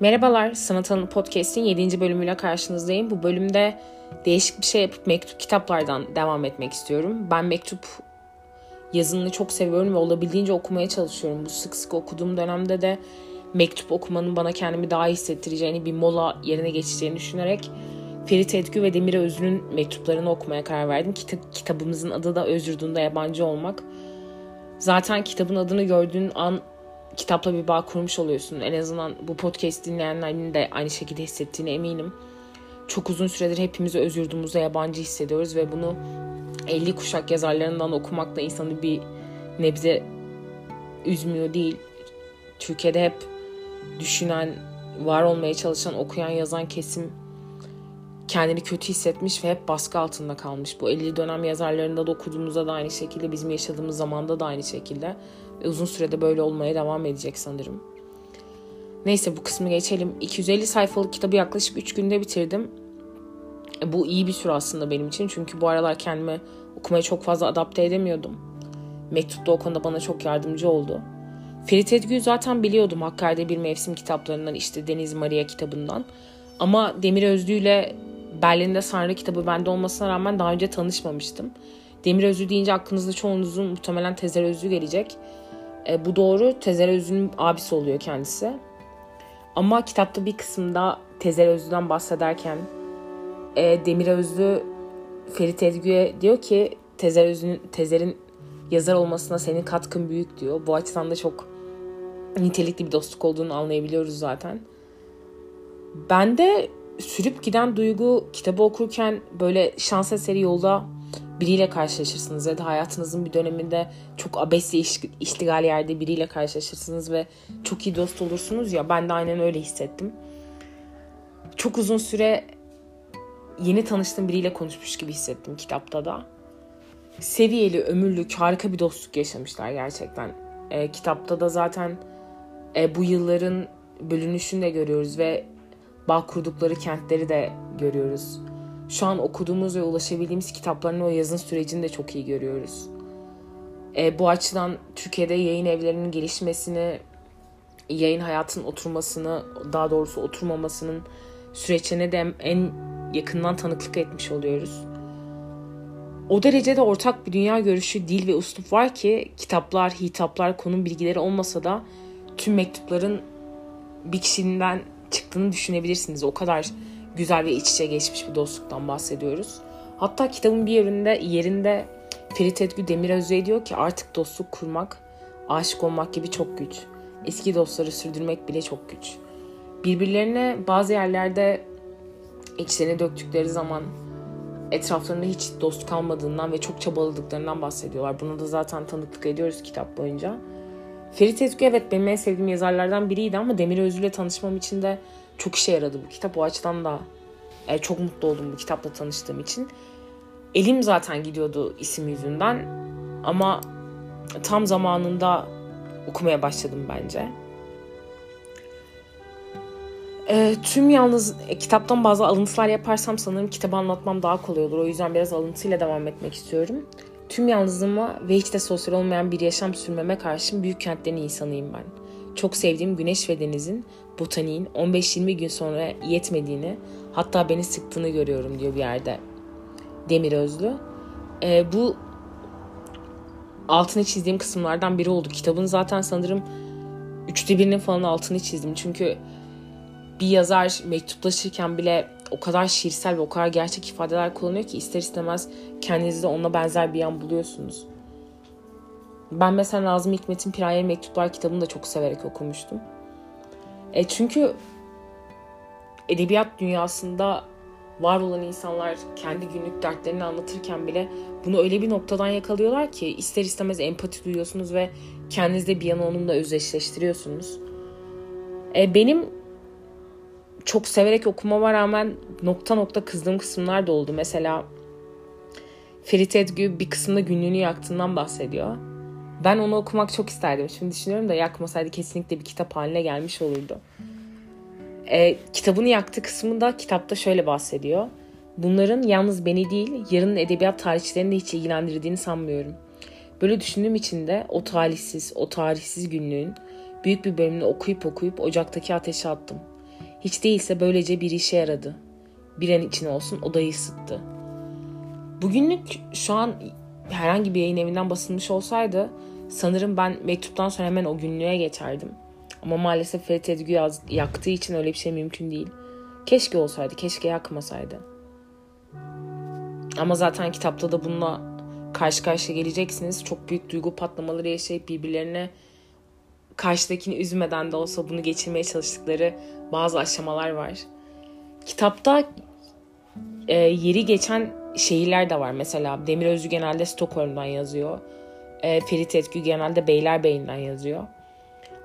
Merhabalar, Sanat Alanı Podcast'in 7. bölümüyle karşınızdayım. Bu bölümde değişik bir şey yapıp mektup kitaplardan devam etmek istiyorum. Ben mektup yazımını çok seviyorum ve olabildiğince okumaya çalışıyorum. Bu sık sık okuduğum dönemde de mektup okumanın bana kendimi daha hissettireceğini, bir mola yerine geçeceğini düşünerek Ferit Edgü ve Demir Özlü'nün mektuplarını okumaya karar verdim. Kitap, kitabımızın adı da Öz Yurdunda Yabancı Olmak. Zaten kitabın adını gördüğün an kitapla bir bağ kurmuş oluyorsun. En azından bu podcast dinleyenlerin de aynı şekilde hissettiğine eminim. Çok uzun süredir hepimiz öz yurdumuzda yabancı hissediyoruz ve bunu 50 kuşak yazarlarından okumak da insanı bir nebze üzmüyor değil. Türkiye'de hep düşünen, var olmaya çalışan, okuyan, yazan kesim kendini kötü hissetmiş ve hep baskı altında kalmış. Bu 50 dönem yazarlarında da okuduğumuzda da aynı şekilde, bizim yaşadığımız zamanda da aynı şekilde. Ve uzun sürede böyle olmaya devam edecek sanırım. Neyse bu kısmı geçelim. 250 sayfalık kitabı yaklaşık 3 günde bitirdim. E, bu iyi bir süre aslında benim için. Çünkü bu aralar kendimi okumaya çok fazla adapte edemiyordum. Mektup da o konuda bana çok yardımcı oldu. Ferit Edgü'yü zaten biliyordum Hakkari'de bir mevsim kitaplarından işte Deniz Maria kitabından. Ama Demir Özlü ile Berlin'de Sanrı kitabı bende olmasına rağmen daha önce tanışmamıştım. Demir Özlü deyince aklınızda çoğunuzun muhtemelen Tezer Özlü gelecek. E, bu doğru. Tezer Özlü'nün abisi oluyor kendisi. Ama kitapta bir kısımda Tezer Özlü'den bahsederken e, Demir Özlü Ferit Edgü'ye diyor ki Tezer Özlü'nün Tezer'in yazar olmasına senin katkın büyük diyor. Bu açıdan da çok nitelikli bir dostluk olduğunu anlayabiliyoruz zaten. Ben de sürüp giden duygu kitabı okurken böyle şans eseri yolda biriyle karşılaşırsınız ya da hayatınızın bir döneminde çok abesli iş, iştigal yerde biriyle karşılaşırsınız ve çok iyi dost olursunuz ya ben de aynen öyle hissettim. Çok uzun süre yeni tanıştığım biriyle konuşmuş gibi hissettim kitapta da. Seviyeli, ömürlük, harika bir dostluk yaşamışlar gerçekten. E, kitapta da zaten e, bu yılların bölünüşünü de görüyoruz ve bağ kurdukları kentleri de görüyoruz. Şu an okuduğumuz ve ulaşabildiğimiz kitapların o yazın sürecini de çok iyi görüyoruz. E, bu açıdan Türkiye'de yayın evlerinin gelişmesini, yayın hayatının oturmasını, daha doğrusu oturmamasının süreçlerine de en yakından tanıklık etmiş oluyoruz. O derecede ortak bir dünya görüşü, dil ve uslup var ki kitaplar, hitaplar, konum bilgileri olmasa da tüm mektupların bir kişiden çıktığını düşünebilirsiniz. O kadar güzel ve iç içe geçmiş bir dostluktan bahsediyoruz. Hatta kitabın bir yerinde yerinde Ferit Edgü Demiröz'e diyor ki artık dostluk kurmak, aşık olmak gibi çok güç. Eski dostları sürdürmek bile çok güç. Birbirlerine bazı yerlerde içlerine döktükleri zaman etraflarında hiç dost kalmadığından ve çok çabaladıklarından bahsediyorlar. Bunu da zaten tanıklık ediyoruz kitap boyunca. Ferit Ezgü evet benim en sevdiğim yazarlardan biriydi ama Demir Özgü ile tanışmam için de çok işe yaradı bu kitap. O açıdan da e, çok mutlu oldum bu kitapla tanıştığım için. Elim zaten gidiyordu isim yüzünden ama tam zamanında okumaya başladım bence. E, tüm yalnız e, kitaptan bazı alıntılar yaparsam sanırım kitabı anlatmam daha kolay olur. O yüzden biraz alıntıyla devam etmek istiyorum. Tüm yalnızlığıma ve hiç de sosyal olmayan bir yaşam sürmeme karşın büyük kentlerin insanıyım ben. Çok sevdiğim güneş ve denizin, botaniğin 15-20 gün sonra yetmediğini, hatta beni sıktığını görüyorum diyor bir yerde Demir Özlü. E, bu altını çizdiğim kısımlardan biri oldu. Kitabın zaten sanırım üçte birinin falan altını çizdim. Çünkü bir yazar mektuplaşırken bile o kadar şiirsel ve o kadar gerçek ifadeler kullanıyor ki ister istemez kendinizde ona benzer bir yan buluyorsunuz. Ben mesela Nazım Hikmet'in Piraye Mektuplar kitabını da çok severek okumuştum. E çünkü edebiyat dünyasında var olan insanlar kendi günlük dertlerini anlatırken bile bunu öyle bir noktadan yakalıyorlar ki ister istemez empati duyuyorsunuz ve kendinizde bir yana onunla özdeşleştiriyorsunuz. E, benim çok severek okumama rağmen nokta nokta kızdığım kısımlar da oldu. Mesela Ferit Edgü bir kısımda günlüğünü yaktığından bahsediyor. Ben onu okumak çok isterdim. Şimdi düşünüyorum da yakmasaydı kesinlikle bir kitap haline gelmiş olurdu. E, kitabını yaktığı kısmında kitapta şöyle bahsediyor. Bunların yalnız beni değil, yarının edebiyat tarihçilerini de hiç ilgilendirdiğini sanmıyorum. Böyle düşündüğüm için de o talihsiz, o tarihsiz günlüğün büyük bir bölümünü okuyup okuyup ocaktaki ateşe attım. Hiç değilse böylece bir işe yaradı. Bir an için olsun odayı ısıttı. Bugünlük şu an herhangi bir yayın evinden basılmış olsaydı sanırım ben mektuptan sonra hemen o günlüğe geçerdim. Ama maalesef Ferit Edgü yaz, yaktığı için öyle bir şey mümkün değil. Keşke olsaydı, keşke yakmasaydı. Ama zaten kitapta da bununla karşı karşıya geleceksiniz. Çok büyük duygu patlamaları yaşayıp birbirlerine karşıdakini üzmeden de olsa bunu geçirmeye çalıştıkları bazı aşamalar var. Kitapta e, yeri geçen şehirler de var. Mesela Demir Özü genelde Stockholm'dan yazıyor. E, Ferit Etgü genelde Beylerbeyi'nden yazıyor.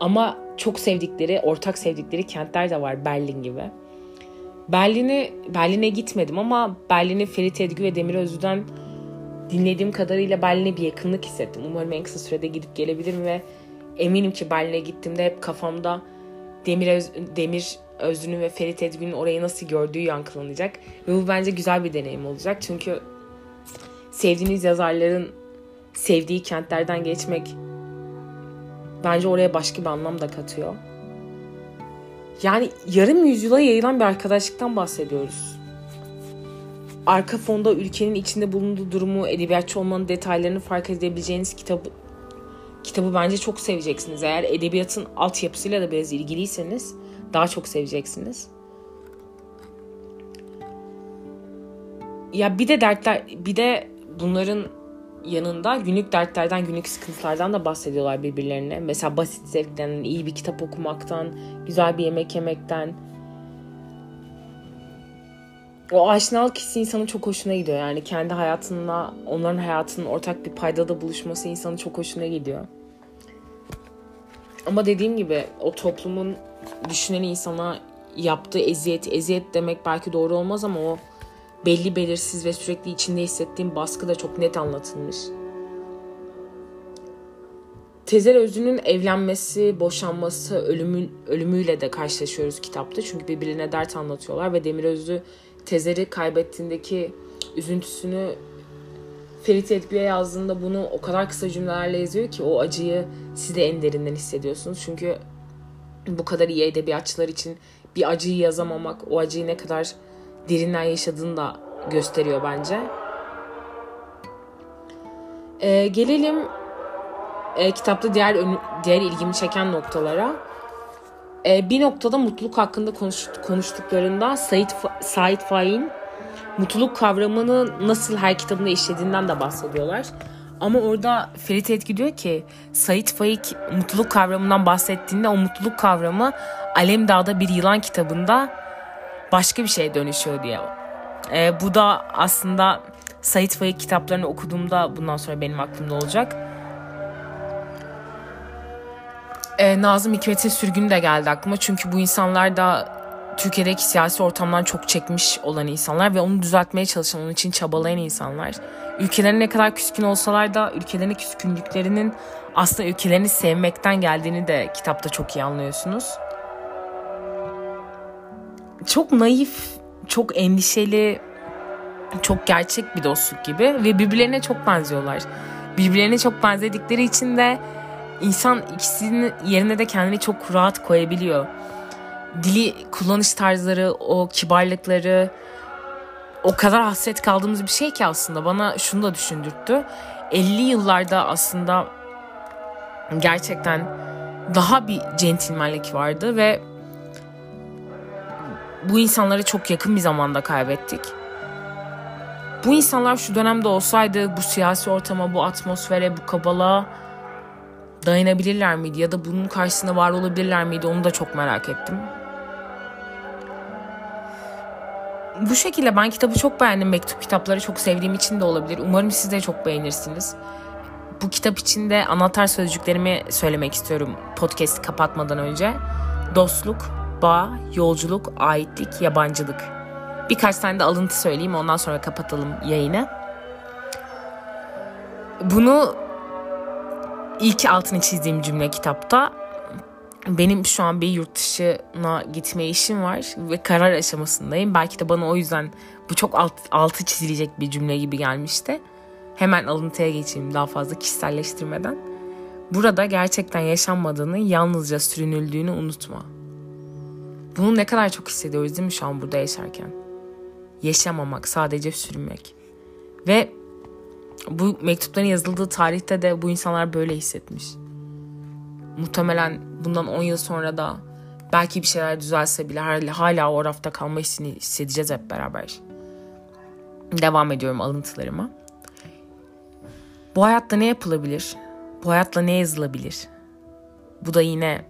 Ama çok sevdikleri, ortak sevdikleri kentler de var Berlin gibi. Berlin'e Berlin'e gitmedim ama Berlin'i Ferit Edgü ve Demir Özü'den dinlediğim kadarıyla Berlin'e bir yakınlık hissettim. Umarım en kısa sürede gidip gelebilirim ve eminim ki Berlin'e gittiğimde hep kafamda Demir, Öz, Demir Özlü'nün ve Ferit Edgün'ün orayı nasıl gördüğü yankılanacak. Ve bu bence güzel bir deneyim olacak. Çünkü sevdiğiniz yazarların sevdiği kentlerden geçmek bence oraya başka bir anlam da katıyor. Yani yarım yüzyıla yayılan bir arkadaşlıktan bahsediyoruz. Arka fonda ülkenin içinde bulunduğu durumu, edebiyatçı olmanın detaylarını fark edebileceğiniz kitabı kitabı bence çok seveceksiniz. Eğer edebiyatın altyapısıyla da biraz ilgiliyseniz daha çok seveceksiniz. Ya bir de dertler, bir de bunların yanında günlük dertlerden, günlük sıkıntılardan da bahsediyorlar birbirlerine. Mesela basit zevkten, iyi bir kitap okumaktan, güzel bir yemek yemekten. O aşinalık hissi insanın çok hoşuna gidiyor. Yani kendi hayatınla onların hayatının ortak bir paydada buluşması insanın çok hoşuna gidiyor. Ama dediğim gibi o toplumun düşünen insana yaptığı eziyet, eziyet demek belki doğru olmaz ama o belli belirsiz ve sürekli içinde hissettiğim baskı da çok net anlatılmış. Tezer Özü'nün evlenmesi, boşanması, ölümün, ölümüyle de karşılaşıyoruz kitapta. Çünkü birbirine dert anlatıyorlar ve Demir Özü Tezer'i kaybettiğindeki üzüntüsünü Ferit Edgü'ye yazdığında bunu o kadar kısa cümlelerle yazıyor ki o acıyı siz de en derinden hissediyorsunuz. Çünkü bu kadar iyi edebiyatçılar için bir acıyı yazamamak, o acıyı ne kadar derinden yaşadığını da gösteriyor bence. Ee, gelelim e, kitapta diğer diğer ilgimi çeken noktalara. E, bir noktada mutluluk hakkında konuş, konuştuklarında Said, Said Faik'in mutluluk kavramını nasıl her kitabında işlediğinden de bahsediyorlar. Ama orada Ferit Etki diyor ki Said Faik mutluluk kavramından bahsettiğinde o mutluluk kavramı Alem Dağ'da bir yılan kitabında başka bir şeye dönüşüyor diye. E, bu da aslında Said Faik kitaplarını okuduğumda bundan sonra benim aklımda olacak. E, Nazım Hikmet'in sürgünü de geldi aklıma. Çünkü bu insanlar da Türkiye'deki siyasi ortamdan çok çekmiş olan insanlar ve onu düzeltmeye çalışan, onun için çabalayan insanlar. Ülkelerine ne kadar küskün olsalar da ülkelerine küskünlüklerinin aslında ülkelerini sevmekten geldiğini de kitapta çok iyi anlıyorsunuz. Çok naif, çok endişeli, çok gerçek bir dostluk gibi ve birbirlerine çok benziyorlar. Birbirlerine çok benzedikleri için de insan ikisinin yerine de kendini çok rahat koyabiliyor dili kullanış tarzları, o kibarlıkları o kadar hasret kaldığımız bir şey ki aslında bana şunu da düşündürttü. 50 yıllarda aslında gerçekten daha bir centilmenlik vardı ve bu insanları çok yakın bir zamanda kaybettik. Bu insanlar şu dönemde olsaydı bu siyasi ortama, bu atmosfere, bu kabalığa dayanabilirler miydi ya da bunun karşısında var olabilirler miydi onu da çok merak ettim. bu şekilde ben kitabı çok beğendim. Mektup kitapları çok sevdiğim için de olabilir. Umarım siz de çok beğenirsiniz. Bu kitap içinde anahtar sözcüklerimi söylemek istiyorum podcast kapatmadan önce. Dostluk, bağ, yolculuk, aitlik, yabancılık. Birkaç tane de alıntı söyleyeyim ondan sonra kapatalım yayını. Bunu ilk altını çizdiğim cümle kitapta benim şu an bir yurt dışına gitme işim var ve karar aşamasındayım. Belki de bana o yüzden bu çok alt, altı çizilecek bir cümle gibi gelmişti. Hemen alıntıya geçeyim daha fazla kişiselleştirmeden. Burada gerçekten yaşanmadığını, yalnızca sürünüldüğünü unutma. Bunu ne kadar çok hissediyoruz değil mi şu an burada yaşarken? Yaşamamak, sadece sürünmek. Ve bu mektupların yazıldığı tarihte de bu insanlar böyle hissetmiş. Muhtemelen bundan 10 yıl sonra da belki bir şeyler düzelse bile hala o rafta kalma hissini hissedeceğiz hep beraber. Devam ediyorum alıntılarıma. Bu hayatta ne yapılabilir? Bu hayatla ne yazılabilir? Bu da yine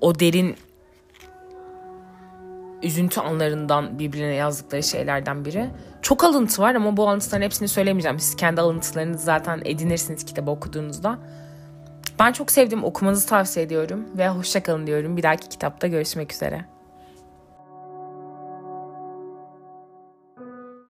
o derin üzüntü anlarından birbirine yazdıkları şeylerden biri. Çok alıntı var ama bu alıntıların hepsini söylemeyeceğim. Siz kendi alıntılarınızı zaten edinirsiniz kitabı okuduğunuzda. Ben çok sevdim okumanızı tavsiye ediyorum ve hoşçakalın diyorum. Bir dahaki kitapta görüşmek üzere.